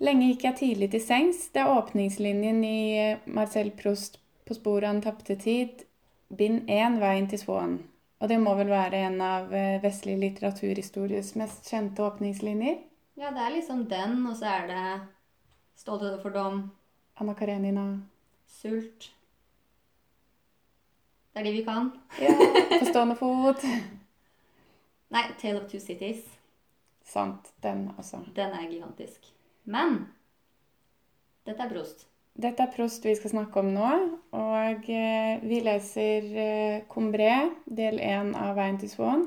Lenge gikk jeg tidlig til sengs. Det er åpningslinjen i eh, Marcel Proust på sporet av den tapte tid, bind 1, Veien til Svåen. Og det må vel være en av eh, vestlig litteraturhistories mest kjente åpningslinjer? Ja, det er liksom den, og så er det Stolthet og fordom, Anna Karenina. Sult. Det er de vi kan. Ja, på stående fot. Nei, Tale of Two Cities. Sant, den også. Den er gigantisk. Men dette er Prost. Dette er Prost vi skal snakke om nå, og eh, vi leser eh, Combré, del 1 av Veien til Swan.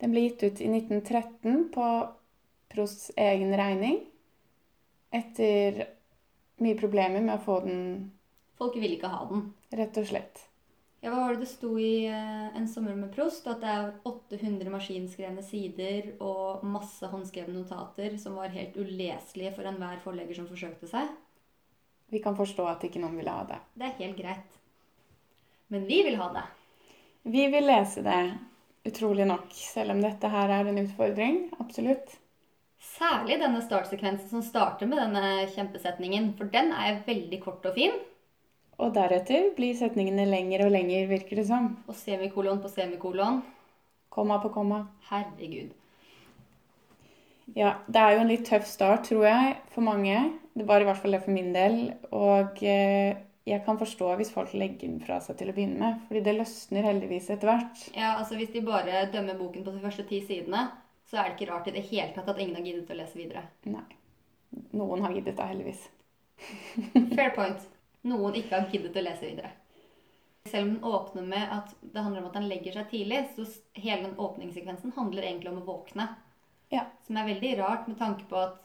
Den ble gitt ut i 1913 på Prosts egen regning, etter mye problemer med å få den, Folk vil ikke ha den. rett og slett. Ja, Hva var det det sto i uh, En sommer med Prost? At det er 800 maskinskrevne sider og masse håndskrevne notater som var helt uleselige for enhver forlegger som forsøkte seg. Vi kan forstå at ikke noen vil ha det. Det er helt greit. Men vi vil ha det. Vi vil lese det, utrolig nok, selv om dette her er en utfordring. Absolutt. Særlig denne startsekvensen som starter med denne kjempesetningen, for den er veldig kort og fin. Og deretter blir setningene lengre og lengre, virker det som. Og semikolon på semikolon. Komma på komma. Herregud. Ja, det er jo en litt tøff start, tror jeg, for mange. Det var i hvert fall det for min del. Og eh, jeg kan forstå hvis folk legger den fra seg til å begynne med. Fordi det løsner heldigvis etter hvert. Ja, altså Hvis de bare dømmer boken på de første ti sidene, så er det ikke rart i det hele tatt at ingen har giddet å lese videre. Nei. Noen har giddet det, heldigvis. Fair point. Noen ikke har giddet å lese videre. Selv om den åpner med at det handler om at han legger seg tidlig, så hele den åpningssekvensen handler egentlig om å våkne. Ja. Som er veldig rart med tanke på at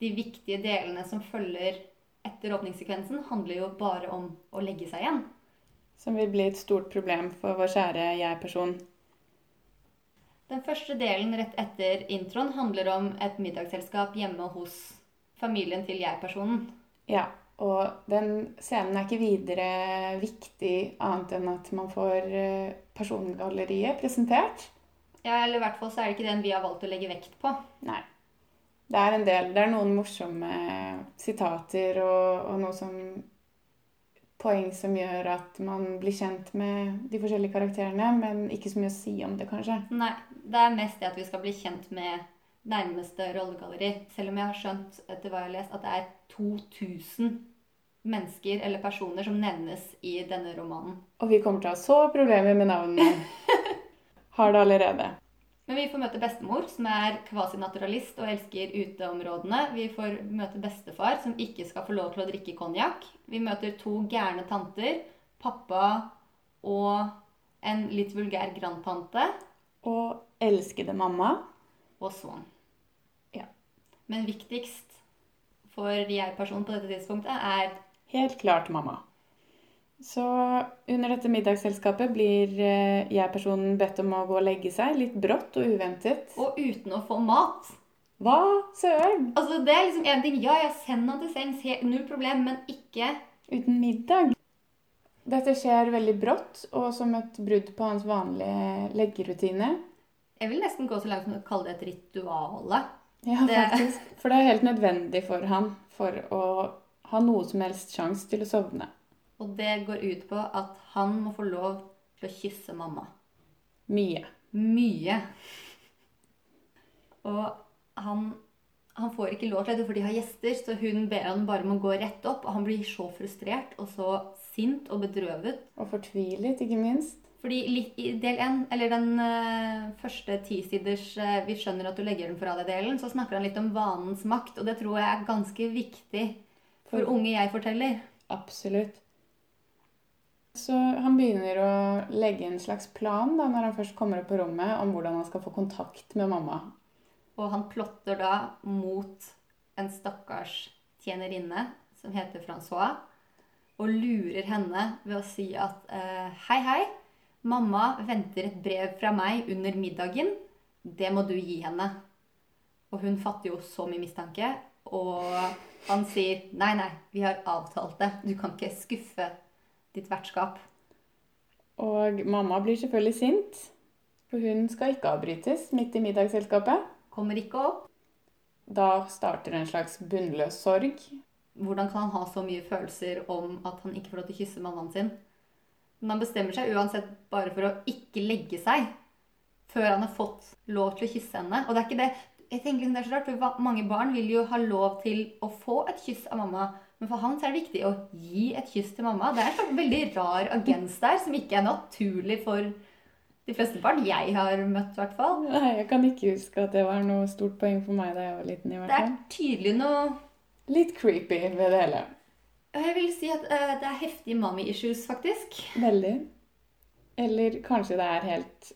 de viktige delene som følger etter åpningssekvensen, handler jo bare om å legge seg igjen. Som vil bli et stort problem for vår kjære jeg-person. Den første delen rett etter introen handler om et middagsselskap hjemme hos familien til jeg-personen. Ja. Og den scenen er ikke videre viktig annet enn at man får eh, persongalleriet presentert. Ja, eller i hvert fall så er det ikke den vi har valgt å legge vekt på. Nei. Det er en del, det er noen morsomme sitater og, og noe som Poeng som gjør at man blir kjent med de forskjellige karakterene, men ikke så mye å si om det, kanskje. Nei, det er mest det at vi skal bli kjent med nærmeste rollegalleri. Selv om jeg har skjønt etter hva jeg har lest, at det er 2000 mennesker eller personer som nevnes i denne romanen. Og vi kommer til å ha så problemer med navnene. Har det allerede. Men vi får møte bestemor, som er kvasinaturalist og elsker uteområdene. Vi får møte bestefar, som ikke skal få lov til å drikke konjakk. Vi møter to gærne tanter, pappa og en litt vulgær grandtante. Og elskede mamma. og Swan. Ja. Men viktigst for jeg-personen på dette tidspunktet er Helt klart mamma. Så under dette middagsselskapet blir eh, jeg-personen bedt om å gå og legge seg, litt brått og uventet. Og uten å få mat. Hva søren? Altså, det er liksom en ting. Ja, jeg sender han til sengs, null problem, men ikke Uten middag? Dette skjer veldig brått og som et brudd på hans vanlige leggerutine. Jeg vil nesten gå så langt som å kalle det et rituale. Ja, faktisk. For det er helt nødvendig for han for å ha noe som helst sjanse til å sovne. Og det går ut på at han må få lov til å kysse mamma. Mye. Mye. Og han, han får ikke lov til det, for de har gjester, så hun ber han bare om å gå rett opp. Og han blir så frustrert og så sint og bedrøvet. Og fortvilet, ikke minst. Fordi i del 1, eller den uh, første tisiders uh, 'vi skjønner at du legger den fra deg'-delen, så snakker han litt om vanens makt, og det tror jeg er ganske viktig for unge jeg-forteller. Absolutt. Så han begynner å legge en slags plan da, når han først kommer opp på rommet, om hvordan han skal få kontakt med mamma. Og han plotter da mot en stakkars tjenerinne som heter Francois, og lurer henne ved å si at eh, hei, hei, mamma venter et brev fra meg under middagen. Det må du gi henne. Og hun fatter jo så mye mistanke, og han sier nei, nei, vi har avtalt det. Du kan ikke skuffe ditt vertskap. Og mamma blir selvfølgelig sint, for hun skal ikke avbrytes midt i middagsselskapet. Kommer ikke opp. da starter en slags bunnløs sorg. Hvordan kan han ha så mye følelser om at han ikke får lov til å kysse mammaen sin? Men han bestemmer seg uansett bare for å ikke legge seg før han har fått lov til å kysse henne. Og det er ikke det jeg tenker liksom det er så rart, for Mange barn vil jo ha lov til å få et kyss av mamma. Men for han så er det viktig å gi et kyss til mamma. Det er en sånn veldig rar agens der som ikke er naturlig for de fleste barn jeg har møtt. hvert fall. Nei, Jeg kan ikke huske at det var noe stort poeng for meg da jeg var liten. i hvert fall. Det er tydelig noe Litt creepy ved det hele. Jeg vil si at uh, det er heftige mommy issues, faktisk. Veldig. Eller kanskje det er helt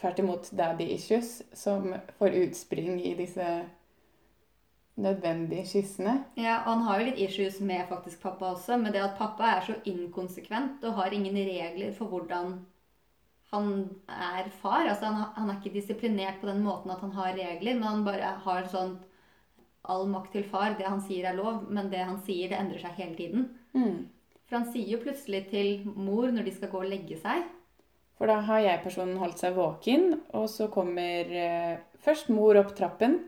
tvert imot daddy issues som får utspring i disse nødvendige kyssene. Ja, og han har jo litt issues med faktisk pappa også, med det at pappa er så inkonsekvent og har ingen regler for hvordan han er far. Altså han, han er ikke disiplinert på den måten at han har regler, men han bare har sånn all makt til far. Det han sier er lov, men det han sier, det endrer seg hele tiden. Mm. For han sier jo plutselig til mor når de skal gå og legge seg For da har jeg-personen holdt seg våken, og så kommer eh, først mor opp trappen,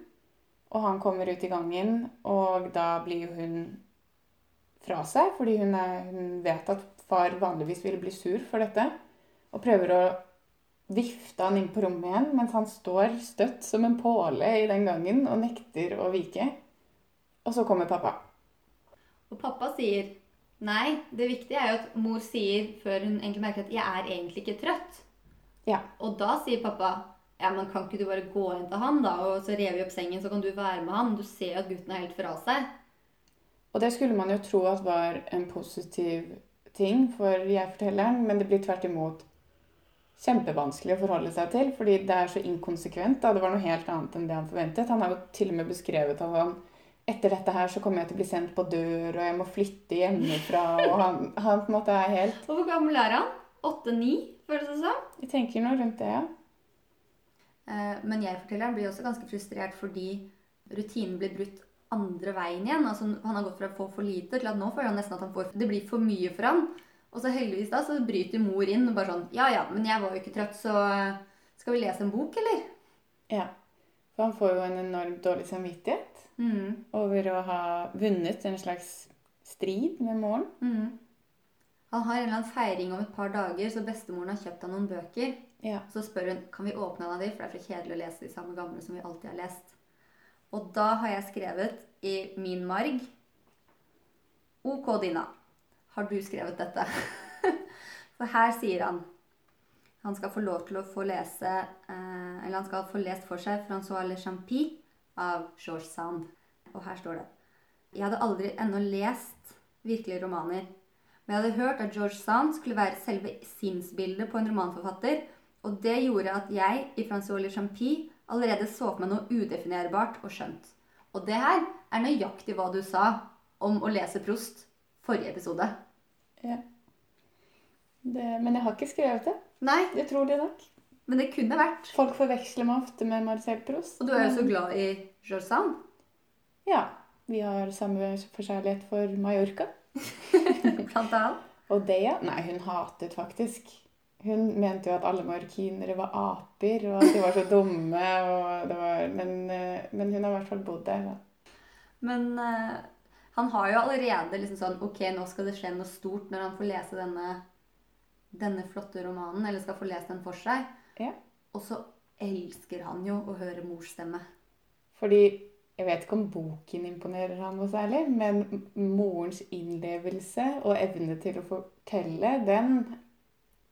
og han kommer ut i gangen, og da blir jo hun fra seg, fordi hun, er, hun vet at far vanligvis ville bli sur for dette, og prøver å vifte han inn på rommet igjen, mens han står støtt som en påle i den gangen og nekter å vike. Og så kommer pappa. Og pappa sier Nei, det viktige er jo at mor sier før hun egentlig merker at 'jeg er egentlig ikke trøtt'. Ja. Og da sier pappa ja, men kan ikke du bare gå inn til han, da, og så rev vi opp sengen, så kan du være med han. Du ser jo at gutten er helt fra seg. Og det skulle man jo tro at var en positiv ting for jeg-fortelleren, men det blir tvert imot kjempevanskelig å forholde seg til, fordi det er så inkonsekvent. Da. Det var noe helt annet enn det han forventet. Han har jo til og med beskrevet at han etter dette her så kommer jeg til å bli sendt på dør, og jeg må flytte hjemmefra, og han, han på en måte er helt Og hvor gammel er han? Åtte-ni, føles det som. Jeg tenker noe rundt det, ja. Eh, Men jeg-fortelleren blir også ganske frustrert fordi rutinen blir brutt andre veien igjen. Altså, han har gått fra å få for lite til at nå føler han nesten at han får, det blir for mye for han. Og så heldigvis da, så bryter mor inn og bare sånn Ja ja, men jeg var jo ikke trøtt, så eh, skal vi lese en bok, eller? ja. For han får jo en enormt dårlig samvittighet Mm. over å ha vunnet en slags strid med moren. Mm. Han har en eller annen feiring om et par dager, så bestemoren har kjøpt han noen bøker. Ja. Så spør hun kan vi åpne en av de, for det er for kjedelig å lese de samme gamle som vi alltid har lest. Og da har jeg skrevet i min marg OK, Dina. Har du skrevet dette? for her sier han han skal få lov til å få lese eh, Eller han skal få lest for seg Francois Le Champy av George Sand. Og her står det Jeg hadde aldri ennå lest virkelige romaner. Men jeg hadde hørt at George Sand skulle være selve sinnsbildet på en romanforfatter. Og det gjorde at jeg i Francois Le Champy allerede så for meg noe udefinerbart og skjønt. Og det her er nøyaktig hva du sa om å lese Prost forrige episode. ja. Det, men jeg har ikke skrevet det. Nei, Utrolig nok. men det kunne vært. Folk forveksler meg ofte med Marcel Prost. Og du er jo så glad i George Sand. Ja. Vi har samme forkjærlighet for Mallorca. Blant annet. Og Dea Nei, hun hatet faktisk. Hun mente jo at alle marokkinere var aper, og at de var så dumme. Det var, men, eh, men hun har i hvert fall bodd der. Da. Men uh, han har jo allerede liksom sånn Ok, nå skal det skje noe stort når han får lese denne, denne flotte romanen, eller skal få lest den for seg. Ja. Og så elsker han jo å høre mors stemme. Fordi jeg vet ikke om boken imponerer han noe særlig, men morens innlevelse og evne til å fortelle, den,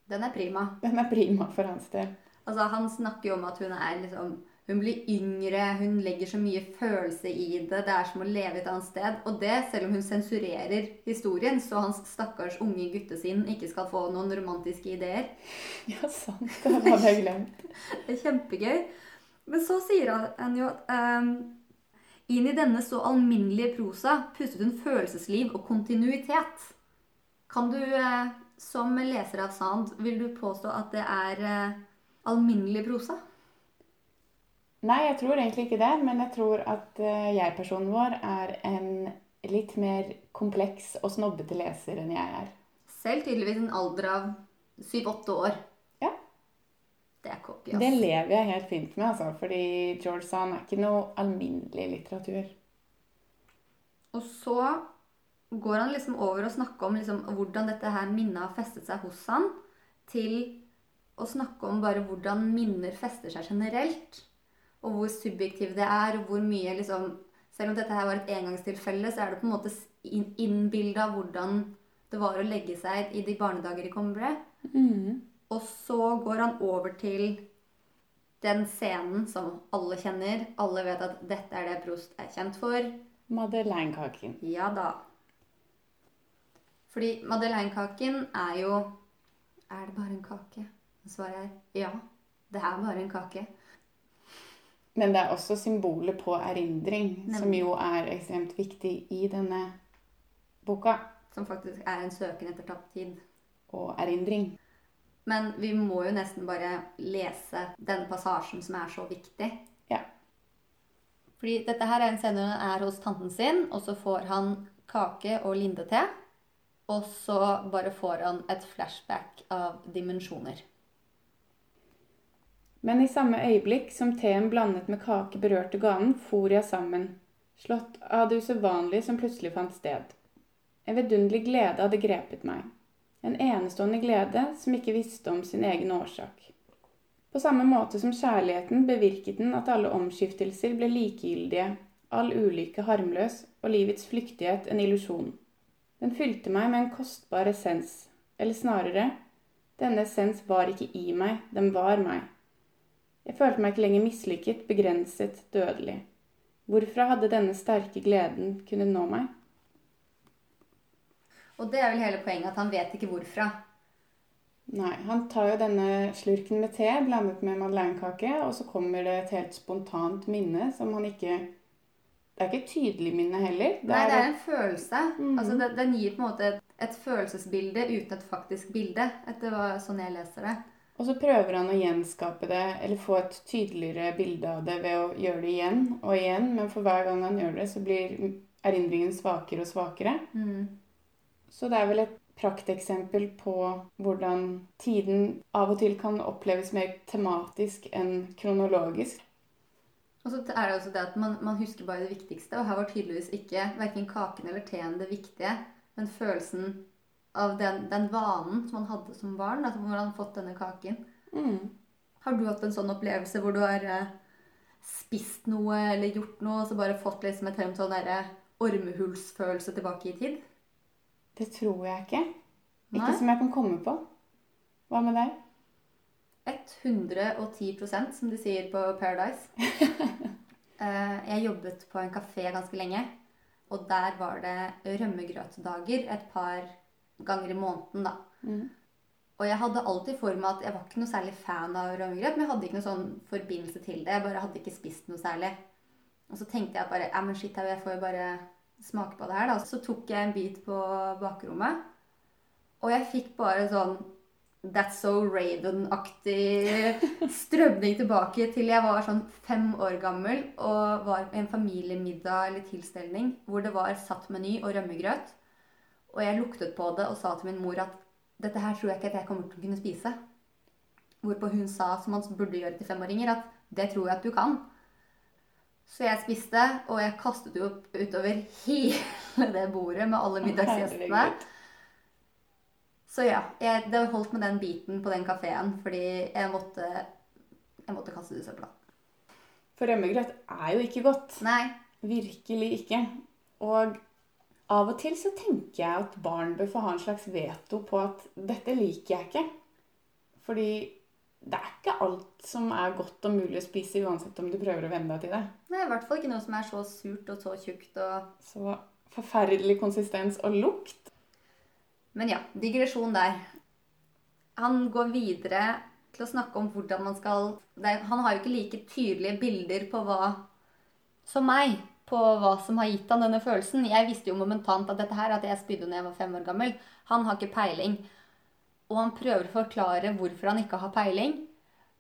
Den er prima. den er prima for hans del. Altså, Han snakker jo om at hun er liksom Hun blir yngre, hun legger så mye følelse i det. Det er som å leve et annet sted. Og det selv om hun sensurerer historien, så hans stakkars unge guttesinn ikke skal få noen romantiske ideer. Ja, sant. Det hadde jeg glemt. Det er kjempegøy. Men så sier han jo at um, inn i denne så alminnelige prosa pustet hun følelsesliv og kontinuitet. Kan du, uh, som leser av Sand, vil du påstå at det er uh, alminnelig prosa? Nei, jeg tror egentlig ikke det, men jeg tror at uh, jeg-personen vår er en litt mer kompleks og snobbete leser enn jeg er. Selv tydeligvis en alder av syv-åtte år. Det er cocky. Det lever jeg helt fint med, altså. Fordi George Sand er ikke noe alminnelig litteratur. Og så går han liksom over og snakker om liksom hvordan dette her minnet har festet seg hos han, til å snakke om bare hvordan minner fester seg generelt. Og hvor subjektiv det er, og hvor mye liksom Selv om dette her var et engangstilfelle, så er det på en måte innbilda hvordan det var å legge seg i de barnedager i Combray. Mm. Og så går han over til den scenen som alle kjenner. Alle vet at dette er det Prost er kjent for. Madeleinekaken. Ja da. Fordi madeleinekaken er jo Er det bare en kake? Svaret er ja. Det er bare en kake. Men det er også symbolet på erindring, som jo er ekstremt viktig i denne boka. Som faktisk er en søken etter tapt tid. Og erindring. Men vi må jo nesten bare lese den passasjen som er så viktig. Ja. Fordi dette her er en scene hun er hos tanten sin, og så får han kake og lindete. Og så bare får han et flashback av dimensjoner. Men i samme øyeblikk som teen blandet med kake berørte ganen, for jeg sammen, slått av det usedvanlige som plutselig fant sted. En vidunderlig glede hadde grepet meg. En enestående glede som ikke visste om sin egen årsak. På samme måte som kjærligheten bevirket den at alle omskiftelser ble likegyldige, all ulykke harmløs og livets flyktighet en illusjon. Den fylte meg med en kostbar essens, eller snarere, denne essens var ikke i meg, den var meg. Jeg følte meg ikke lenger mislykket, begrenset, dødelig. Hvorfra hadde denne sterke gleden kunnet nå meg? Og det er vel hele poenget, at han vet ikke hvorfra. Nei, han tar jo denne slurken med te blandet med madeleinekake, og så kommer det et helt spontant minne som han ikke Det er ikke et tydelig minne heller. Nei, det er en følelse. Mm. Altså, det, den gir på en måte et, et følelsesbilde uten et faktisk bilde, etter hva, sånn jeg leser det. Og så prøver han å gjenskape det, eller få et tydeligere bilde av det ved å gjøre det igjen og igjen, men for hver gang han gjør det, så blir erindringen svakere og svakere. Mm. Så det er vel et prakteksempel på hvordan tiden av og til kan oppleves mer tematisk enn kronologisk. Og så er det også det at man, man husker bare det viktigste, og her var tydeligvis ikke verken kaken eller teen det viktige, men følelsen av den, den vanen som man hadde som barn, at hvor hadde har fått denne kaken. Mm. Har du hatt en sånn opplevelse hvor du har eh, spist noe eller gjort noe, og så bare fått liksom et helt sånn ormehulsfølelse tilbake i tid? Det tror jeg ikke. Nei. Ikke som jeg kan komme på. Hva med deg? 110% som de sier på Paradise. Eh, jeg jobbet på en kafé ganske lenge, og der var det rømmegrøtdager et par ganger i måneden, da. Mm. Og jeg hadde alltid for meg at jeg var ikke noe særlig fan av rømmegrøt, men jeg hadde ikke noe sånn forbindelse til det. Jeg bare hadde ikke spist noe særlig. Og så tenkte jeg bare ja, men shit, jeg får jo bare smake på det her, da. Så tok jeg en bit på bakrommet, og jeg fikk bare sånn That's So Raven-aktig strømning tilbake til jeg var sånn fem år gammel og var i en familiemiddag eller tilstelning hvor det var satt meny og rømmegrøt. Og jeg luktet på det og sa til min mor at dette her tror jeg ikke at jeg kommer til å kunne spise. Hvorpå hun sa, som man burde gjøre til femåringer, at det tror jeg at du kan. Så jeg spiste, og jeg kastet jo opp utover hele det bordet med alle middagsgjestene. Så ja, jeg, det holdt med den biten på den kafeen, fordi jeg måtte, jeg måtte kaste det i søpla. For rømmegrøt er jo ikke godt. Nei, Virkelig ikke. Og av og til så tenker jeg at barn bør få ha en slags veto på at dette liker jeg ikke. Fordi det er ikke alt som er godt og mulig å spise, uansett om du prøver å venne deg til det. nei, i hvert fall ikke noe som er så surt og så tjukt og Så forferdelig konsistens og lukt. Men ja, digresjon der. Han går videre til å snakke om hvordan man skal er, Han har jo ikke like tydelige bilder på hva som meg, på hva som har gitt han denne følelsen. Jeg visste jo momentant at dette her, at jeg spydde når jeg var fem år gammel. Han har ikke peiling. Og han prøver å forklare hvorfor han ikke har peiling,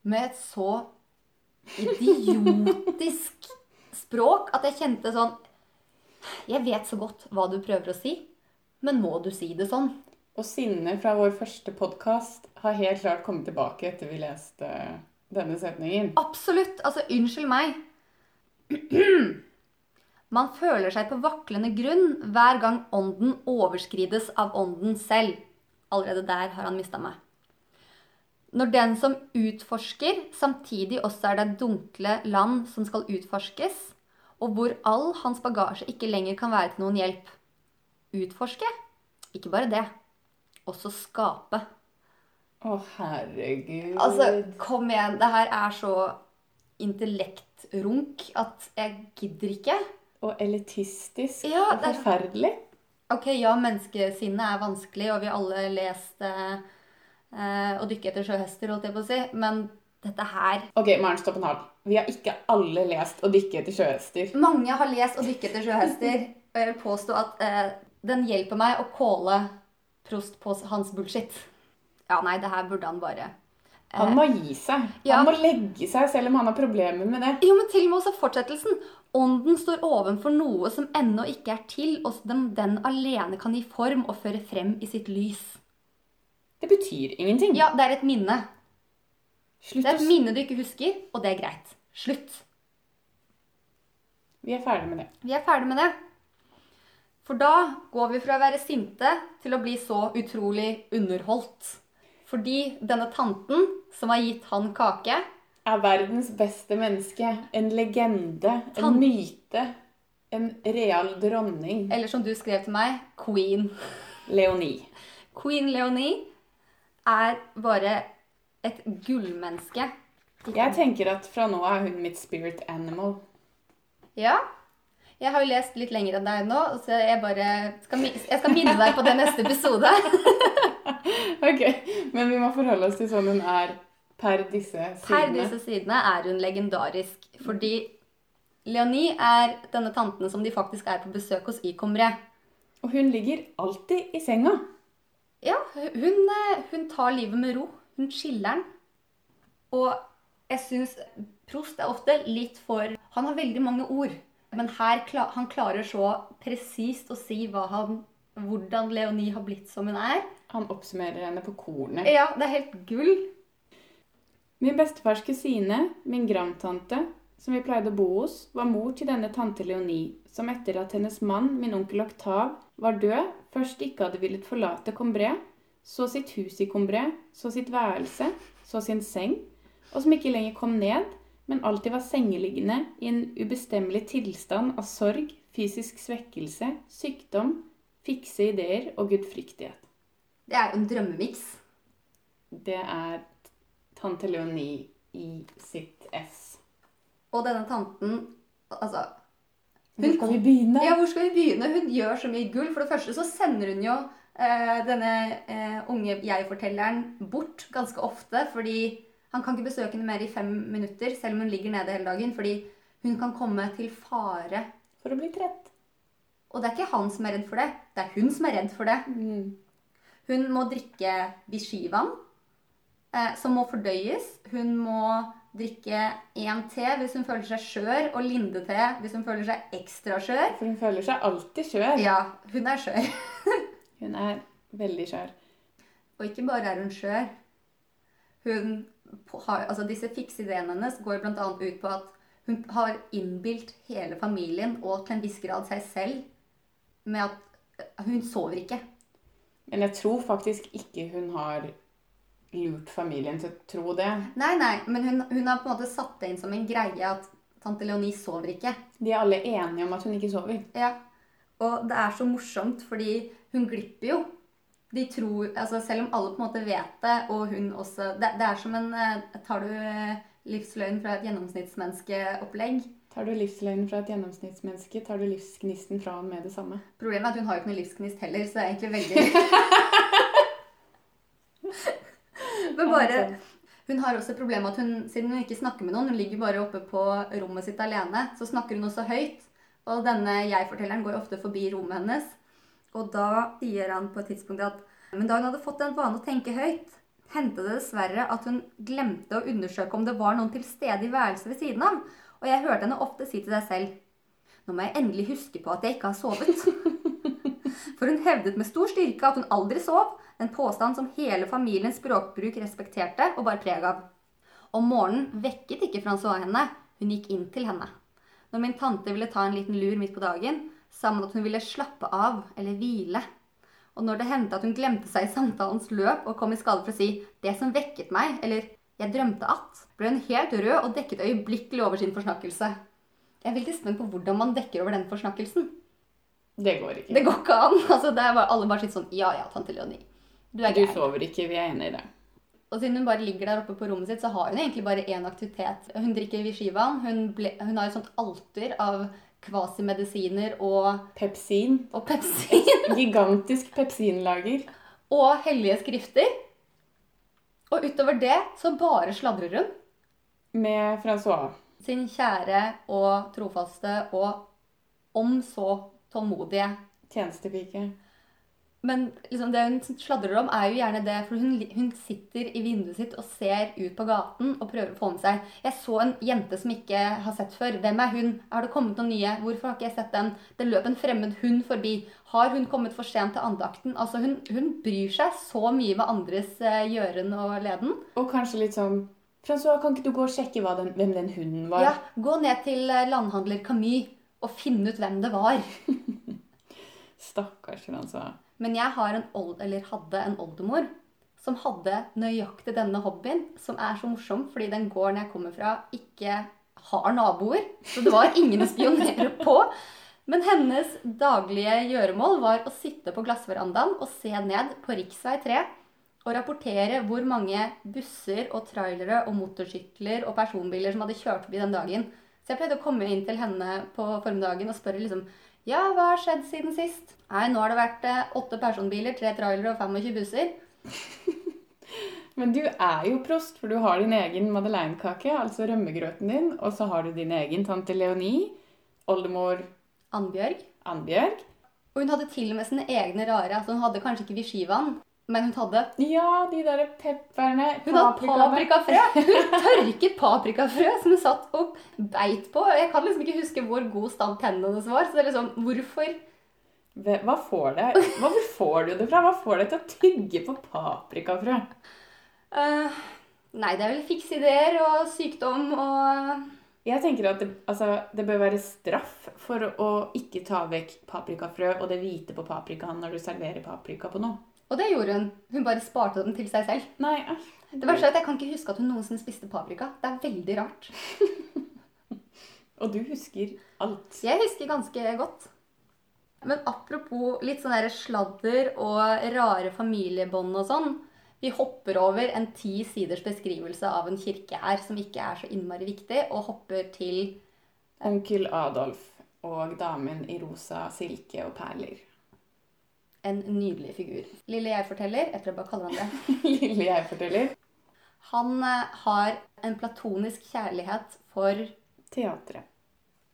med et så idiotisk språk at jeg kjente sånn Jeg vet så godt hva du prøver å si, men må du si det sånn? Og sinnet fra vår første podkast har helt klart kommet tilbake etter vi leste denne setningen. Absolutt. Altså, unnskyld meg. Man føler seg på vaklende grunn hver gang ånden overskrides av ånden selv. Allerede der har han mista meg. Når den som utforsker, samtidig også er det dunkle land som skal utforskes, og hvor all hans bagasje ikke lenger kan være til noen hjelp. Utforske? Ikke bare det. Også skape. Å, herregud. Altså, kom igjen. Det her er så intellektrunk at jeg gidder ikke. Og elitistisk. Ja, det er- forferdelig. Ok, ja, menneskesinnet er vanskelig, og vi har alle lest eh, eh, 'Å dykke etter sjøhester', holdt jeg på å si. Men dette her Ok, Maren, stopp en hal. Vi har ikke alle lest 'Å dykke etter sjøhester'. Mange har lest 'Å dykke etter sjøhester', og jeg vil påstå at eh, den hjelper meg å calle Prost på hans bullshit. Ja, nei, det her burde han bare Han må gi seg. Ja. Han må legge seg, selv om han har problemer med det. Jo, men til og med også fortsettelsen. Ånden står ovenfor noe som ennå ikke er til, og som den alene kan gi form og føre frem i sitt lys. Det betyr ingenting. Ja, det er et minne. Slutt Det er et minne du ikke husker, og det er greit. Slutt. Vi er ferdig med det. Vi er ferdig med det. For da går vi fra å være sinte til å bli så utrolig underholdt. Fordi denne tanten som har gitt han kake Er verdens beste menneske. En legende. En Tan- myte. En real dronning. Eller som du skrev til meg, queen. Leonie. Queen Leonie er bare et gullmenneske. Jeg tenker at fra nå er hun mitt spirit animal. Ja. Jeg har jo lest litt lenger enn deg nå, så jeg bare skal, jeg skal minne deg på det neste episode. Ok, Men vi må forholde oss til sånn hun er per disse sidene. Per disse sidene er hun legendarisk, fordi Leonie er denne tanten som de faktisk er på besøk hos i Comré. Og hun ligger alltid i senga. Ja, hun, eh, hun tar livet med ro. Hun chiller'n. Og jeg syns Prost er ofte litt for Han har veldig mange ord. Men her han klarer så presist å si han, hvordan Leonie har blitt som hun er. Han oppsummerer henne på kornet. Ja, det er helt gull. Min bestefars kusine, min grandtante, som vi pleide å bo hos, var mor til denne tante Leonie, som etter at hennes mann, min onkel Oktav, var død, først ikke hadde villet forlate Combré, så sitt hus i Combré, så sitt værelse, så sin seng, og som ikke lenger kom ned, men alltid var sengeliggende i en ubestemmelig tilstand av sorg, fysisk svekkelse, sykdom, fikse ideer og gudfryktighet. Det er jo en drømmemiks. Det er tante Leonie i sitt ess. Og denne tanten Altså Hvor skal vi begynne? Ja, hvor skal vi begynne? Hun gjør så mye gull. For det første så sender hun jo eh, denne eh, unge jeg-fortelleren bort ganske ofte. Fordi han kan ikke besøke henne mer i fem minutter, selv om hun ligger nede hele dagen. Fordi hun kan komme til fare. For å bli trett. Og det er ikke han som er redd for det. Det er hun som er redd for det. Hun må drikke Vichyvann, som må fordøyes. Hun må drikke én te hvis hun føler seg skjør, og Linde-te hvis hun føler seg ekstra skjør. For hun føler seg alltid skjør. Ja, hun er skjør. Hun er veldig skjør. Og ikke bare er hun skjør. Hun har, altså Disse fiksidéene hennes går bl.a. ut på at hun har innbilt hele familien og til en viss grad seg selv med at hun sover ikke. Men jeg tror faktisk ikke hun har lurt familien til å tro det. Nei, nei, men hun, hun har på en måte satt det inn som en greie at tante Leonie sover ikke. De er alle enige om at hun ikke sover. Ja. Og det er så morsomt, fordi hun glipper jo. De tror, altså Selv om alle på en måte vet det, og hun også Det, det er som en eh, Tar du eh, livsløgn fra et gjennomsnittsmenneskeopplegg? Tar du livsløgnen fra et gjennomsnittsmenneske, tar du livsgnisten fra han med det samme. Problemet er at hun har jo ikke noe livsgnist heller, så det er egentlig veldig Men bare Hun har også et problem med at hun, siden hun ikke snakker med noen, hun ligger bare oppe på rommet sitt alene, så snakker hun også høyt. Og denne jeg-fortelleren går ofte forbi rommet hennes. Og da sier han på et tidspunkt at Men da hun hadde fått den vane å tenke høyt, hendte det dessverre at hun glemte å undersøke om det var noen til stede i værelset ved siden av. Og jeg hørte henne ofte si til seg selv Nå må jeg endelig huske på at jeg ikke har sovet. For hun hevdet med stor styrke at hun aldri sov, en påstand som hele familiens språkbruk respekterte og bar preg av. Om morgenen vekket ikke Francois henne, hun gikk inn til henne. Når min tante ville ta en liten lur midt på dagen, sa hun at hun ville slappe av eller hvile. Og når det hendte at hun glemte seg i samtalens løp og kom i skade for å si 'det som vekket meg', eller 'jeg drømte at', ble hun helt rød og dekket øyeblikkelig over sin forsnakkelse. Jeg er veldig spent på hvordan man dekker over den forsnakkelsen. Det går ikke. Det går ikke an. Altså, det bare, alle bare sitter sånn Ja ja, tante Leonie. Du er Du sover ikke, vi er enig i det. Og siden hun bare ligger der oppe på rommet sitt, så har hun egentlig bare én aktivitet. Hun drikker Vishivan. Hun, ble, hun har et sånt alter av kvasimedisiner og, Pepsin. og pepsin. Gigantisk pepsinlager. Og hellige skrifter. Og utover det så bare sladrer hun. Med Francois. Sin kjære og trofaste og om så tålmodige Tjenestepike. Men liksom det hun sladrer om, er jo gjerne det, for hun, hun sitter i vinduet sitt og ser ut på gaten og prøver å få med seg Jeg så en jente som ikke har sett før. Hvem er hun? Har det kommet noen nye? Hvorfor har ikke jeg sett den? Det løp en fremmed hund forbi. Har hun kommet for sent til andakten? Altså, hun, hun bryr seg så mye med andres eh, gjøren og leden. Og kanskje litt sånn Francois, kan ikke du gå og sjekke den, hvem den hunden var? Ja, Gå ned til eh, landhandler Camus og finne ut hvem det var. Stakkars altså. Men jeg har en old, eller hadde en oldemor som hadde nøyaktig denne hobbyen, som er så morsom fordi den gården jeg kommer fra, ikke har naboer. Så det var ingen å spionere på. Men hennes daglige gjøremål var å sitte på glassverandaen og se ned på rv. 3 og rapportere hvor mange busser og trailere og motorsykler og personbiler som hadde kjørt forbi den dagen. Så jeg pleide å komme inn til henne på formiddagen og spørre liksom Ja, hva har skjedd siden sist? Nei, nå har det vært eh, åtte personbiler, tre trailere og 25 busser. Men du er jo prost, for du har din egen madeleinekake, altså rømmegrøten din, og så har du din egen tante Leonie, oldemor Annbjørg. Annbjørg. Og hun hadde til og med sine egne rare. altså Hun hadde kanskje ikke Vishivaen, men hun hadde Ja, de der pepperne. Hun hadde paprikafrø! Hun tørket paprikafrø som hun satt og beit på. Jeg kan liksom ikke huske hvor god stand tennene hennes var. Så det er liksom, hvorfor Hva får det? Hvor får du det fra? Hva får deg til å tygge på paprikafrø? Uh, Nei, det er vel fikse ideer og sykdom og Jeg tenker at det, altså, det bør være straff for å ikke ta vekk paprikafrø og det hvite på paprikaen når du serverer paprika på noe. Og det gjorde hun. Hun bare sparte dem til seg selv. Nei, æsj. Det verste er at Jeg kan ikke huske at hun noensinne spiste paprika. Det er veldig rart. Og du husker alt. Jeg husker ganske godt. Men apropos litt sånn der sladder og rare familiebånd og sånn. Vi hopper over en ti siders beskrivelse av en kirke her som ikke er så innmari viktig, og hopper til Onkel Adolf og damen i rosa silke og perler. En nydelig figur. Lille jeg-forteller, jeg tror jeg bare kaller han det. Lille jeg-forteller. Han eh, har en platonisk kjærlighet for Teatret.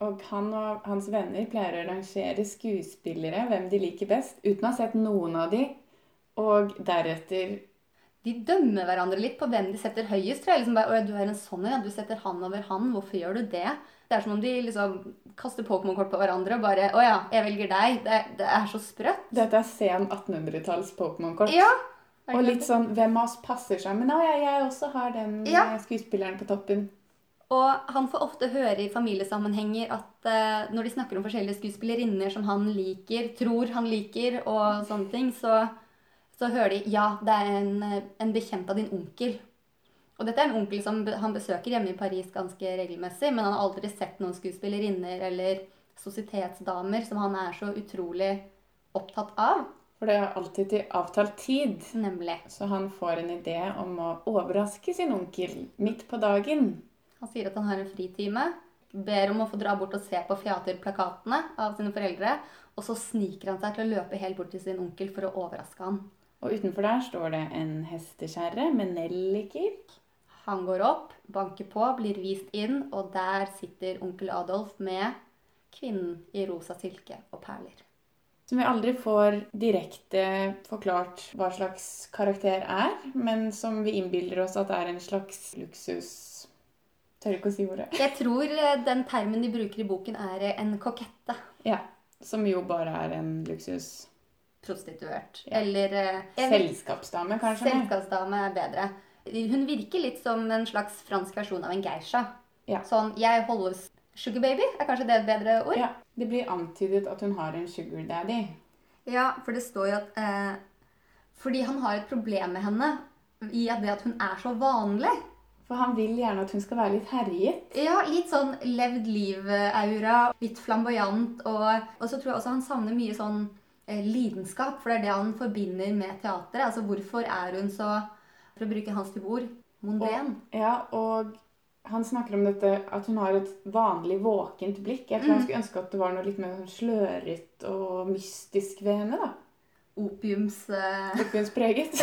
Og han og hans venner pleier å rangere skuespillere, hvem de liker best, uten å ha sett noen av de, og deretter De dømmer hverandre litt på hvem de setter høyest. tror jeg. Liksom bare, «Å, du er en sånn, ja, du setter han over han. Hvorfor gjør du det? Det er som om de liksom kaster Pokémon-kort på hverandre og bare Å ja, jeg velger deg. Det, det er så sprøtt. Dette er sen 1800-talls Pokémon-kort. Ja. Og litt sånn hvem av oss passer seg? Men ja, jeg også har den Ja. skuespilleren på toppen. Og han får ofte høre i familiesammenhenger at uh, når de snakker om forskjellige skuespillerinner som han liker, tror han liker, og sånne ting, så, så hører de ja, det er en, en bekjent av din onkel. Og dette er en onkel som han besøker hjemme i Paris ganske regelmessig, men han har aldri sett noen skuespillerinner eller sosietetsdamer som han er så utrolig opptatt av, For det er alltid til avtalt tid. nemlig. Så han får en idé om å overraske sin onkel midt på dagen. Han sier at han har en fritime, ber om å få dra bort og se på fjaterplakatene av sine foreldre, og så sniker han seg til å løpe helt bort til sin onkel for å overraske han. Og utenfor der står det en hestekjerre med nelliker. Han går opp, banker på, blir vist inn, og der sitter onkel Adolf med kvinnen i rosa silke og perler. Som vi aldri får direkte forklart hva slags karakter er, men som vi innbilder oss at er en slags luksus Tør ikke å si ordet. Jeg tror eh, den termen de bruker i boken, er eh, en kokette. Ja. Som jo bare er en luksus Prostituert. Ja. Eller eh, selskapsdame, kanskje. Selskapsdame er bedre. Hun virker litt som en slags fransk versjon av en geisha. Ja. Sånn 'jeg holdes sugar baby', er kanskje det et bedre ord? Ja, Det blir antydet at hun har en sugar daddy. Ja, for det står jo at eh, Fordi han har et problem med henne i at det at hun er så vanlig. For han vil gjerne at hun skal være litt herjet. Ja, litt sånn levd liv-aura. Litt flamboyant. Og, og så tror jeg også han savner mye sånn lidenskap, for det er det han forbinder med teatret. Altså hvorfor er hun så, for å bruke hans type ord, monden? Ja, og han snakker om dette at hun har et vanlig våkent blikk. Jeg tror han skulle ønske at det var noe litt mer sånn sløret og mystisk ved henne. da. Opiums... Uh... Opiumspreget.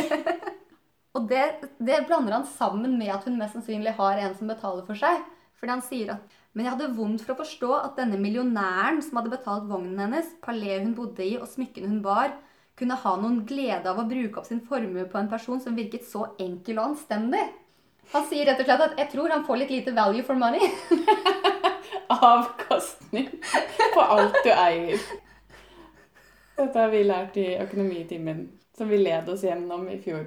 Og det, det blander han sammen med at hun mest sannsynlig har en som betaler for seg. Fordi han sier at Men jeg hadde vondt for å forstå at denne millionæren som hadde betalt vognen hennes, paleet hun bodde i og smykkene hun bar, kunne ha noen glede av å bruke opp sin formue på en person som virket så enkel og anstendig. Han sier rett og slett at 'jeg tror han får litt lite value for money'. Avkastning på alt du eier. Dette har vi lært i økonomitimen, som vi led oss gjennom i fjor.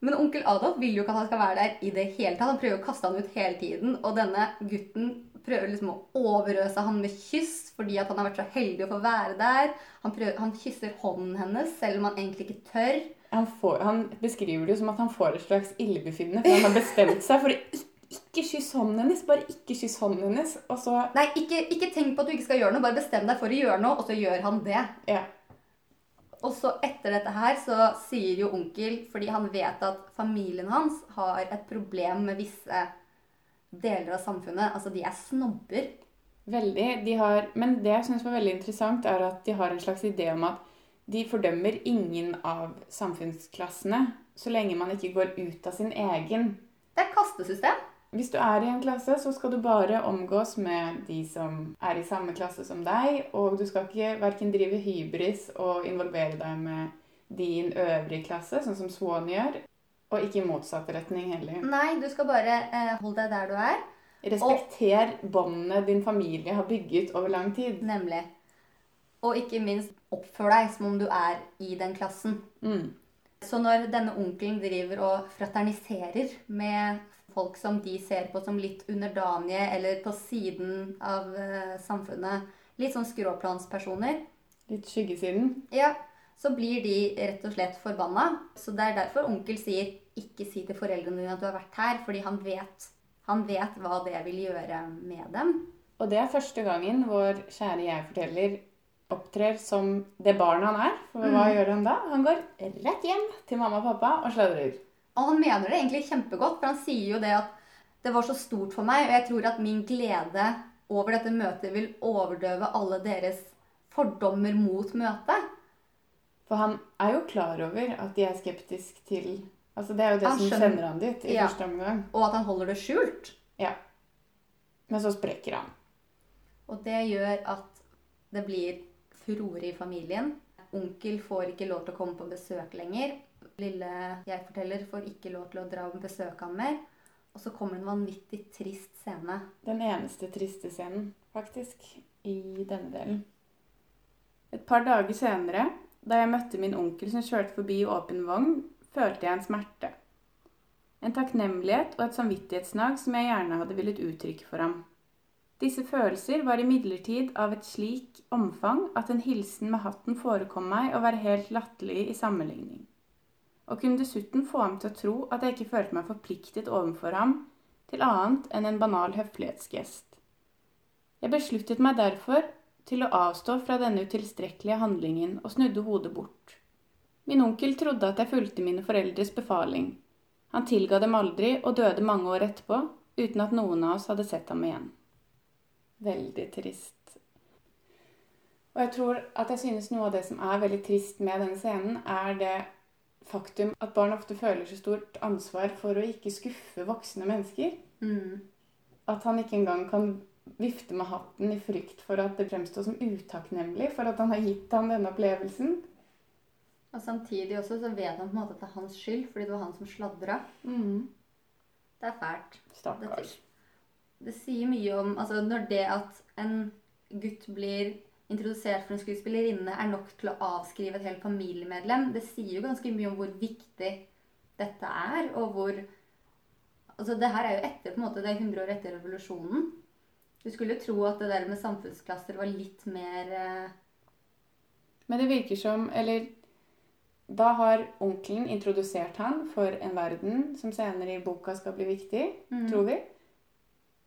Men onkel Adolf vil jo ikke at han skal være der i det hele tatt. Han prøver å kaste han ut hele tiden. Og denne gutten prøver liksom å overøse han med kyss fordi at han har vært så heldig å få være der. Han, prøver, han kysser hånden hennes selv om han egentlig ikke tør. Han, får, han beskriver det jo som at han får et slags illebefinnende, for han har bestemt seg for å ikke, ikke kysse hånden hennes. Bare ikke kyss hånden hennes. Og så Nei, ikke, ikke tenk på at du ikke skal gjøre noe. Bare bestem deg for å gjøre noe, og så gjør han det. Ja. Og så etter dette her så sier jo onkel, fordi han vet at familien hans har et problem med visse deler av samfunnet. Altså, de er snobber. Veldig. De har, men det jeg syns var veldig interessant, er at de har en slags idé om at de fordømmer ingen av samfunnsklassene så lenge man ikke går ut av sin egen. Det er et kastesystem. Hvis du er i en klasse, så skal du bare omgås med de som er i samme klasse som deg, og du skal ikke verken drive hybris og involvere deg med din øvrige klasse, sånn som Swan gjør, og ikke i motsatt retning heller. Nei, du skal bare eh, holde deg der du er. Respekter båndene din familie har bygget over lang tid. Nemlig. Og ikke minst oppfør deg som om du er i den klassen. Mm. Så når denne onkelen driver og fraterniserer med folk som de ser på som litt underdanige eller på siden av eh, samfunnet, litt sånn skråplanspersoner, Litt skyggesiden. ja, så blir de rett og slett forbanna. Så det er derfor onkel sier ikke si til foreldrene dine at du har vært her, fordi han vet, han vet hva det vil gjøre med dem. Og det er første gangen vår kjære jeg-forteller opptrer som det barnet han er. For hva gjør han da? Han går rett hjem til mamma og pappa og sladrer. Og han mener det egentlig kjempegodt, for han sier jo det at det var så stort for meg, og jeg tror at min glede over dette møtet vil overdøve alle deres fordommer mot møtet. For han er jo klar over at de er skeptisk til Altså Det er jo det Han som skjønner- sender han dit i Ja. første omgang. Og at han holder det skjult. Ja. Men så sprekker han. Og det gjør at det blir furore i familien. Onkel får ikke lov til å komme på besøk lenger. Lille jeg-forteller får ikke lov til å dra og besøke ham mer. Og så kommer en vanvittig trist scene. Den eneste triste scenen, faktisk, i denne delen. Et par dager senere, da jeg møtte min onkel som kjørte forbi i åpen vogn, følte jeg en smerte. En takknemlighet og et samvittighetsnag som jeg gjerne hadde villet uttrykke for ham. Disse følelser var imidlertid av et slik omfang at en hilsen med hatten forekom meg å være helt latterlig i sammenligning. Og kunne dessuten få ham til å tro at jeg ikke følte meg forpliktet overfor ham til annet enn en banal høflighetsgest. Jeg besluttet meg derfor til å avstå fra denne utilstrekkelige handlingen og snudde hodet bort. Min onkel trodde at jeg fulgte mine foreldres befaling. Han tilga dem aldri og døde mange år etterpå uten at noen av oss hadde sett ham igjen. Veldig trist. Og jeg tror at jeg synes noe av det som er veldig trist med denne scenen, er det faktum at barn ofte føler så stort ansvar for å ikke skuffe voksne mennesker. At han ikke engang kan vifte med hatten i frykt for at det fremstår som utakknemlig for at han har gitt ham denne opplevelsen. Og samtidig også så vet han på en måte at det er hans skyld, fordi det var han som sladra. Det er fælt. Stakkars. Det sier mye om altså Når det at en gutt blir introdusert for en skuespillerinne, er nok til å avskrive et helt familiemedlem, det sier jo ganske mye om hvor viktig dette er, og hvor Altså, det her er jo etter, på en måte, det er 100 år etter revolusjonen. Du skulle tro at det der med samfunnsklasser var litt mer eh, Men det virker som Eller da har onkelen introdusert han for en verden som senere i boka skal bli viktig, mm. tror vi.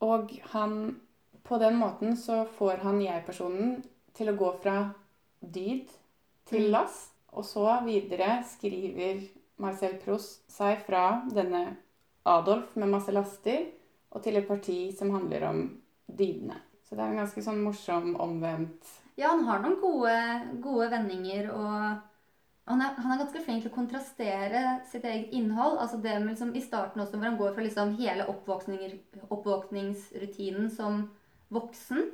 Og han På den måten så får han jeg-personen til å gå fra dyd til Mm. last. Og så videre skriver Marcel Proust seg fra denne Adolf med masse laster og til et parti som handler om dydene. Så det er en ganske sånn morsom omvendt Ja, han har noen gode, gode vendinger, og han er, han er ganske flink til å kontrastere sitt eget innhold. Altså det med liksom, I starten også, hvor han går fra liksom hele oppvåkningsrutinen som voksen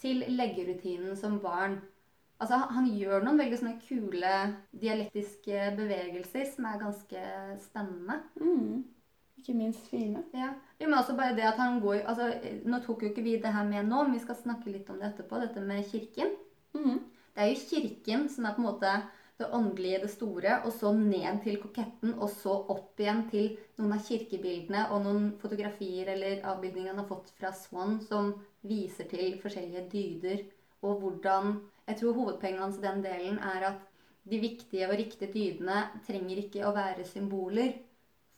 til leggerutinen som barn. Altså, han- han gjør noen veldig sånne kule dialektiske bevegelser som er ganske spennende. mm, Ikke minst fine. Ja. Jo, men også bare det at han går altså, Nå tok jo ikke vi det her med nå, men vi skal snakke litt om det etterpå, dette med kirken. Mm. Det er jo kirken som er på en måte det åndelige, det store, og så ned til koketten, og så opp igjen til noen av kirkebildene og noen fotografier eller avbildninger han har fått fra Swan som viser til forskjellige dyder, og hvordan Jeg tror hovedpoenget hans i den delen er at de viktige og riktige dydene trenger ikke å være symboler.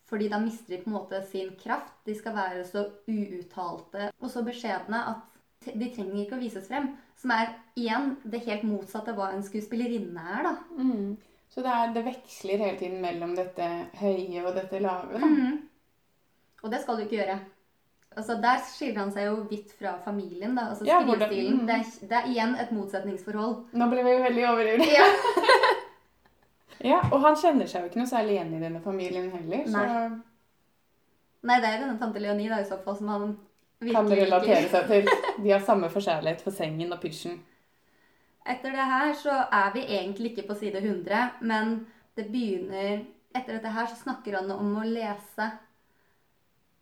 Fordi da mister de på en måte sin kraft. De skal være så uuttalte og så beskjedne at de trenger ikke å vises frem. Som er igjen det helt motsatte av hva en skuespillerinne er, da. Mm. Så det, er, det veksler hele tiden mellom dette høye og dette lave. Da. Mm. Og det skal du ikke gjøre. Altså, Der skiller han seg jo vidt fra familien. da, altså Ja, det, mm. Det, er, det er igjen et motsetningsforhold. Nå ble vi veldig overivrige. Ja. Ja, og han kjenner seg jo ikke noe særlig igjen i denne familien heller. Så Nei, det er jo denne tante Leonie da, i så fall som han kan relatere seg til. De har samme forkjærlighet for sengen og pysjen. Etter det her så er vi egentlig ikke på side 100, men det begynner Etter dette her så snakker han om å lese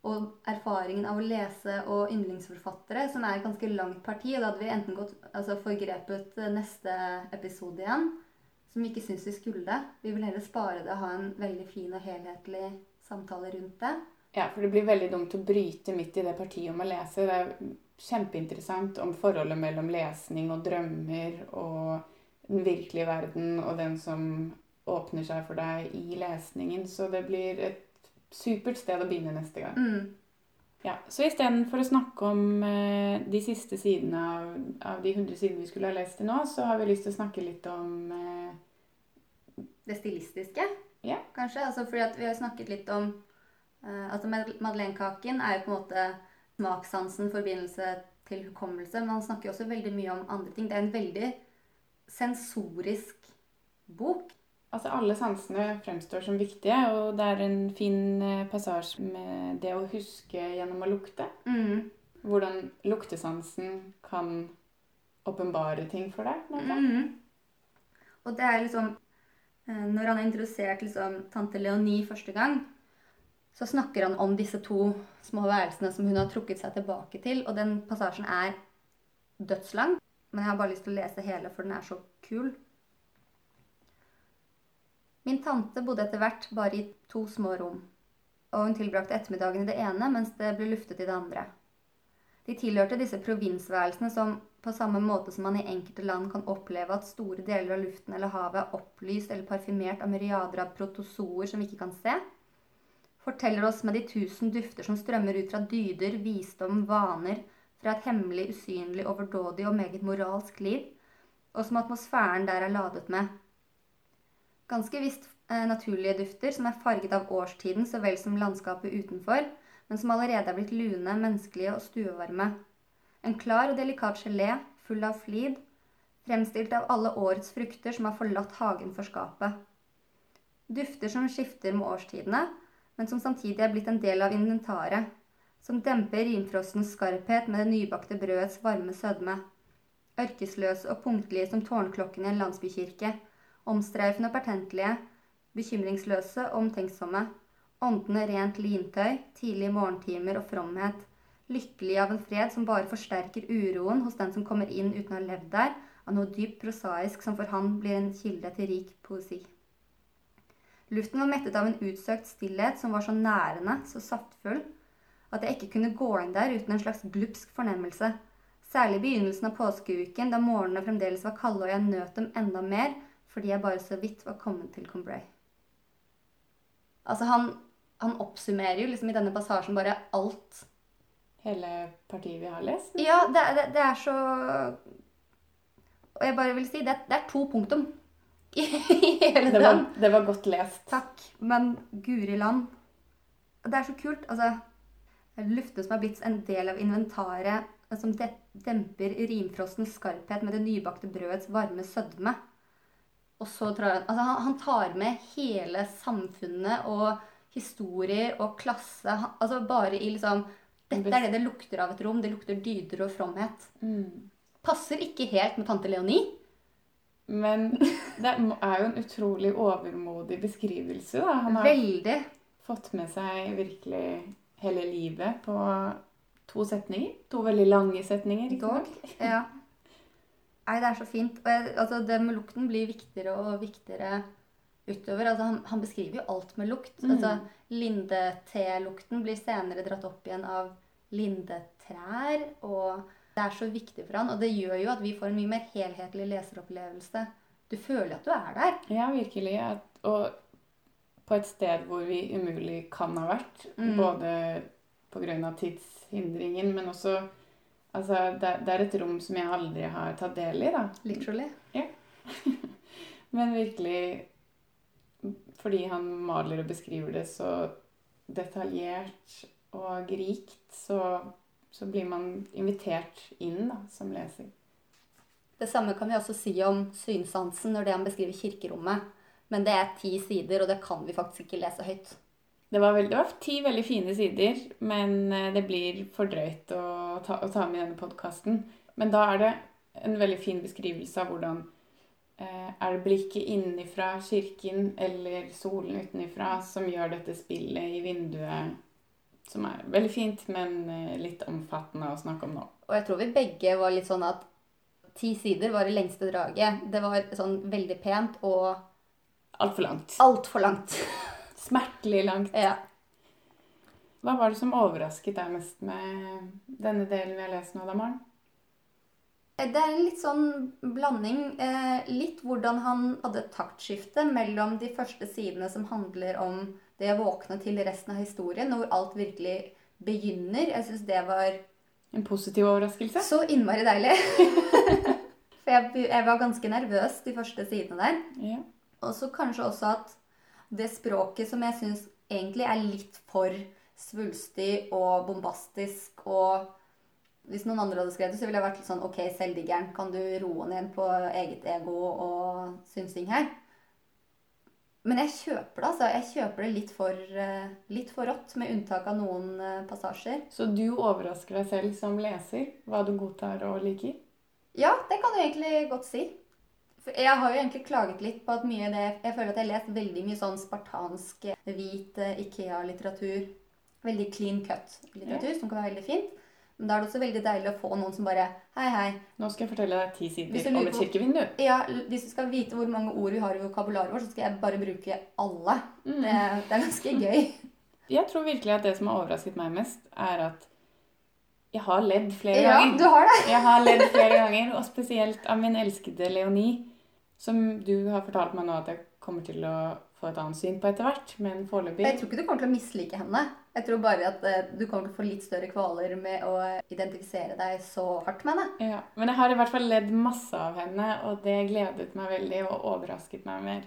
og erfaringen av å lese og yndlingsforfattere, som er et ganske langt parti. Og da hadde vi enten gått, altså forgrepet neste episode igjen, som vi ikke syns vi skulle. Vi vil heller spare det og ha en veldig fin og helhetlig samtale rundt det. Ja, for det blir veldig dumt å bryte midt i det partiet om å lese. Det er kjempeinteressant om forholdet mellom lesning og drømmer og den virkelige verden og den som åpner seg for deg i lesningen. Så det blir et supert sted å begynne neste gang. Mm. Ja, Så istedenfor å snakke om eh, de siste sidene av, av de 100 sidene vi skulle ha lest til nå, så har vi lyst til å snakke litt om eh, det stilistiske, Ja. kanskje. Altså fordi vi har snakket litt om uh, altså mad- Madeleinekaken er jo på en måte smakssansen, forbindelse til hukommelse, men han snakker jo også veldig mye om andre ting. Det er en veldig sensorisk bok. Altså Alle sansene fremstår som viktige, og det er en fin eh, passasje med det å huske gjennom å lukte. Mm. Hvordan luktesansen kan åpenbare ting for deg. Mhm. Og det er liksom Når han er introdusert liksom, tante Leonie første gang, så snakker han om disse to små værelsene som hun har trukket seg tilbake til. Og den passasjen er dødslang, men jeg har bare lyst til å lese hele, for den er så kul. Min tante bodde etter hvert bare i to små rom, og hun tilbrakte ettermiddagen i det ene mens det ble luftet i det andre. De tilhørte disse provinsværelsene som på samme måte som man i enkelte land kan oppleve at store deler av luften eller havet er opplyst eller parfymert av myriader av protozoer som vi ikke kan se, forteller oss med de tusen dufter som strømmer ut fra dyder, visdom, vaner, fra et hemmelig, usynlig, overdådig og meget moralsk liv, og som atmosfæren der er ladet med. Ganske visst eh, naturlige dufter som er farget av årstiden så vel som landskapet utenfor, men som allerede er blitt lune, menneskelige og stuevarme. En klar og delikat gelé, full av flid, fremstilt av alle årets frukter som har forlatt hagen for skapet. Dufter som skifter med årstidene, men som samtidig er blitt en del av inventaret, som demper rimfrostens skarphet med det nybakte brødets varme sødme. Ørkesløse og punktlige som tårnklokken i en landsbykirke, omstreifende og pertentlige, bekymringsløse og omtenksomme, åndene rent lintøy, tidlige morgentimer og fromhet, lykkelig av en fred som bare forsterker uroen hos den som kommer inn uten å ha levd der, av noe dypt prosaisk som for han blir en kilde til rik poesi. Luften var mettet av en utsøkt stillhet som var så nærende, så saftfull, at jeg ikke kunne gå inn der uten en slags glupsk fornemmelse. Særlig i begynnelsen av påskeuken, da morgenene fremdeles var kalde og jeg nøt dem enda mer fordi jeg bare så vidt var kommet til Combray. Altså, han, han oppsummerer jo liksom i denne passasjen bare alt. Hele partiet vi har lest? Ja, det, det, det er så Og jeg bare vil si, det, det er to punktum i hele Det var, den. det var godt lest. Takk, men guri land. Det er så kult. Altså, luftene som har blitt en del av inventaret, som de- demper rimfrostens skarphet med det nybakte brødets varme sødme. Og så drar han Altså, han, han tar med hele samfunnet og historier og klasse. Han, altså bare i liksom Dette er det det lukter av et rom. Det lukter dyder og fromhet. Mm. Passer ikke helt med tante Leonie. Men det er jo en utrolig overmodig beskrivelse. da. Han har Veldig. fått med seg virkelig hele livet på to setninger. To veldig lange setninger. sant? Ja. Nei, det er så fint. Jeg, altså, det med lukten blir viktigere og viktigere utover. Altså, han, han beskriver jo alt med lukt. Mm. Altså, Lindetelukten blir senere dratt opp igjen av lindetrær. Og det er så viktig for han. Og det gjør jo at vi får en mye mer helhetlig leseropplevelse. Du føler at du er der. Ja, virkelig. Og på et sted hvor vi umulig kan ha vært. Mm. Både pga. tidshindringen, men også Altså, det, det er et rom som jeg aldri har tatt del i, da. Literally. Men virkelig fordi han maler og beskriver det så detaljert og rikt, så, så blir man invitert inn da, som leser. Det samme kan vi også si om synsansen når det han beskriver kirkerommet. Men det er ti sider, og det kan vi faktisk ikke lese høyt. Det var, veldig, det var ti veldig fine sider, men eh, det blir for drøyt å ta, å ta med i denne podkasten. Men da er det en veldig fin beskrivelse av hvordan eh, er det blikket innenfra kirken eller solen utenifra som gjør dette spillet i vinduet, som er veldig fint, men eh, litt omfattende å snakke om nå. Og jeg tror vi begge var litt sånn at ti sider var det lengste draget. Det var sånn veldig pent og Altfor langt. altfor langt. Smertelig langt. Ja. Hva var det som overrasket deg mest med denne delen vi har lest nå, da, Maren? Det er en litt sånn blanding. Eh, litt hvordan han hadde et taktskifte mellom de første sidene som handler om det å våkne til resten av historien, og hvor alt virkelig begynner. Jeg syns det var En positiv overraskelse? så innmari deilig. For jeg, jeg var ganske nervøs de første sidene der. Ja. Og så kanskje også at det språket som jeg syns egentlig er litt for svulstig og bombastisk og Hvis noen andre hadde skrevet det, så ville jeg vært litt sånn OK, selvdiggeren, kan du roe ned på eget ego og synsing her? Men jeg kjøper det, altså. Jeg kjøper det litt for, eh, litt for rått, med unntak av noen eh, passasjer. Så du overrasker deg selv som leser hva du godtar og liker? Ja, det kan du egentlig godt si. For jeg har jo egentlig klaget litt på at mye av det Jeg føler at jeg har lest veldig mye sånn spartansk, hvit eh, Ikea-litteratur. Veldig clean cut-litteratur, som kan være veldig fint. Men da er det også veldig deilig å få noen som bare Hei, hei. Nå skal jeg fortelle deg ti sider om et kirkevindu. Ja, Hvis du skal vite hvor mange ord vi har i vokabularet vårt, så skal jeg bare bruke alle. Mm. Det, det er ganske gøy. Jeg tror virkelig at det som har overrasket meg mest, er at jeg har ledd flere Ja, ganger. du har det. Jeg har ledd flere ganger, og spesielt av min elskede Leonie, som du har fortalt meg nå at jeg kommer til å få et annet syn på etter hvert, men foreløpig Jeg tror ikke du kommer til å mislike henne. Jeg tror bare at eh, du kommer til å få litt større kvaler med å identifisere deg så hardt med henne. ja. Men jeg har i hvert fall ledd masse av henne, og det gledet meg veldig og overrasket meg mer.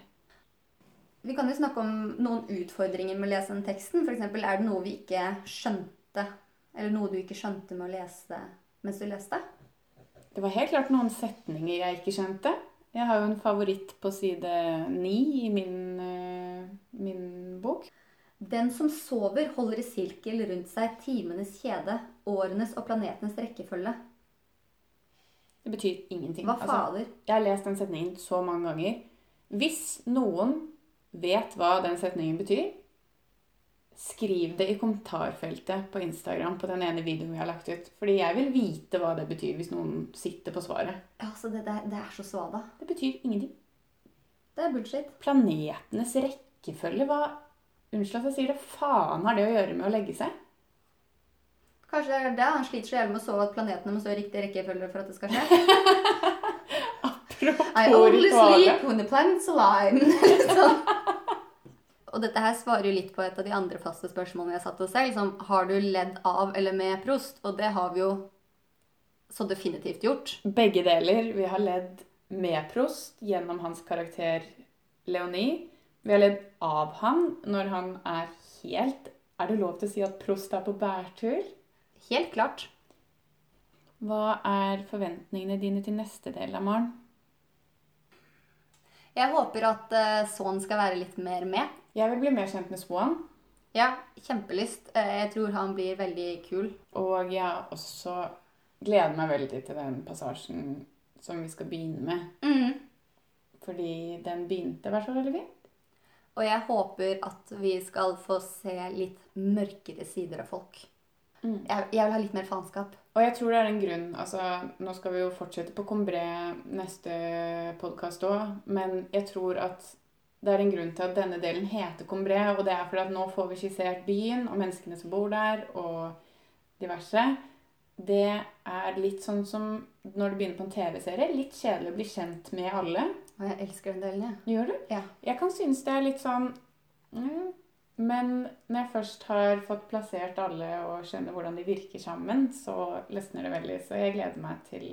Vi kan jo snakke om noen utfordringer med å lese den teksten. F.eks. er det noe vi ikke skjønte, eller noe du ikke skjønte med å lese mens du leste? Det var helt klart noen setninger jeg ikke skjønte. Jeg har jo en favoritt på side ni i min, min bok. Den som sover, holder i sirkel rundt seg timenes kjede, årenes og planetenes rekkefølge. Det betyr ingenting. Hva Altså, fader? jeg har lest den setningen så mange ganger. Hvis noen vet hva den setningen betyr, skriv det i kommentarfeltet på Instagram på den ene videoen vi har lagt ut. Fordi jeg vil vite hva det betyr hvis noen sitter på svaret. Altså, det, det, det er så svada. Det betyr ingenting. Det er bullshit. Planetenes rekkefølge, hva Unnskyld at jeg sier det, faen har det å gjøre med å legge seg? Kanskje det er det. Han sliter så jævlig med å sove at planetene må stå i riktig rekkefølge for at det skal skje. I only sleep when the planets align. Og dette her svarer jo litt på et av de andre faste spørsmålene jeg satte selv, som har du ledd av eller med Prost? Og det har vi jo så definitivt gjort. Begge deler. Vi har ledd med Prost gjennom hans karakter Leonie. Vi har ledd av han når han er helt Er det lov til å si at Prost er på bærtur? Helt klart. Hva er forventningene dine til neste del av Maren? Jeg håper at uh, Son skal være litt mer med. Jeg vil bli mer kjent med Swan. Ja, kjempelyst. Eh, jeg tror han blir veldig kul. Og jeg også gleder meg veldig til den passasjen som vi skal begynne med. Mm. Fordi den begynte i hvert fall veldig fint. Og jeg håper at vi skal få se litt mørkere sider av folk. Mm. Jeg, jeg vil ha litt mer faenskap. Og jeg tror det er en grunn altså, Nå skal vi jo fortsette på Combré neste podkast òg, men jeg tror at det er en grunn til at denne delen heter Combré, og det er fordi at nå får vi skissert byen og menneskene som bor der, og diverse. Det er litt sånn som når du begynner på en TV-serie. Litt kjedelig å bli kjent med alle. Og jeg elsker den delen, jeg. Gjør du? Ja. Jeg kan synes det er litt sånn mm, Men når jeg først har fått plassert alle og skjønner hvordan de virker sammen, så løsner det veldig. Så jeg gleder meg til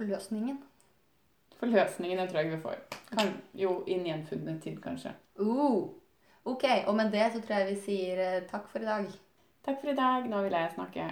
Forløsningen. forløsningen jeg tror jeg vi får. Kan, jo, i en gjenfunnet tid, kanskje. Uh. Ok, og med det så tror jeg vi sier eh, takk for i dag. Takk for i dag. Nå vil jeg snakke.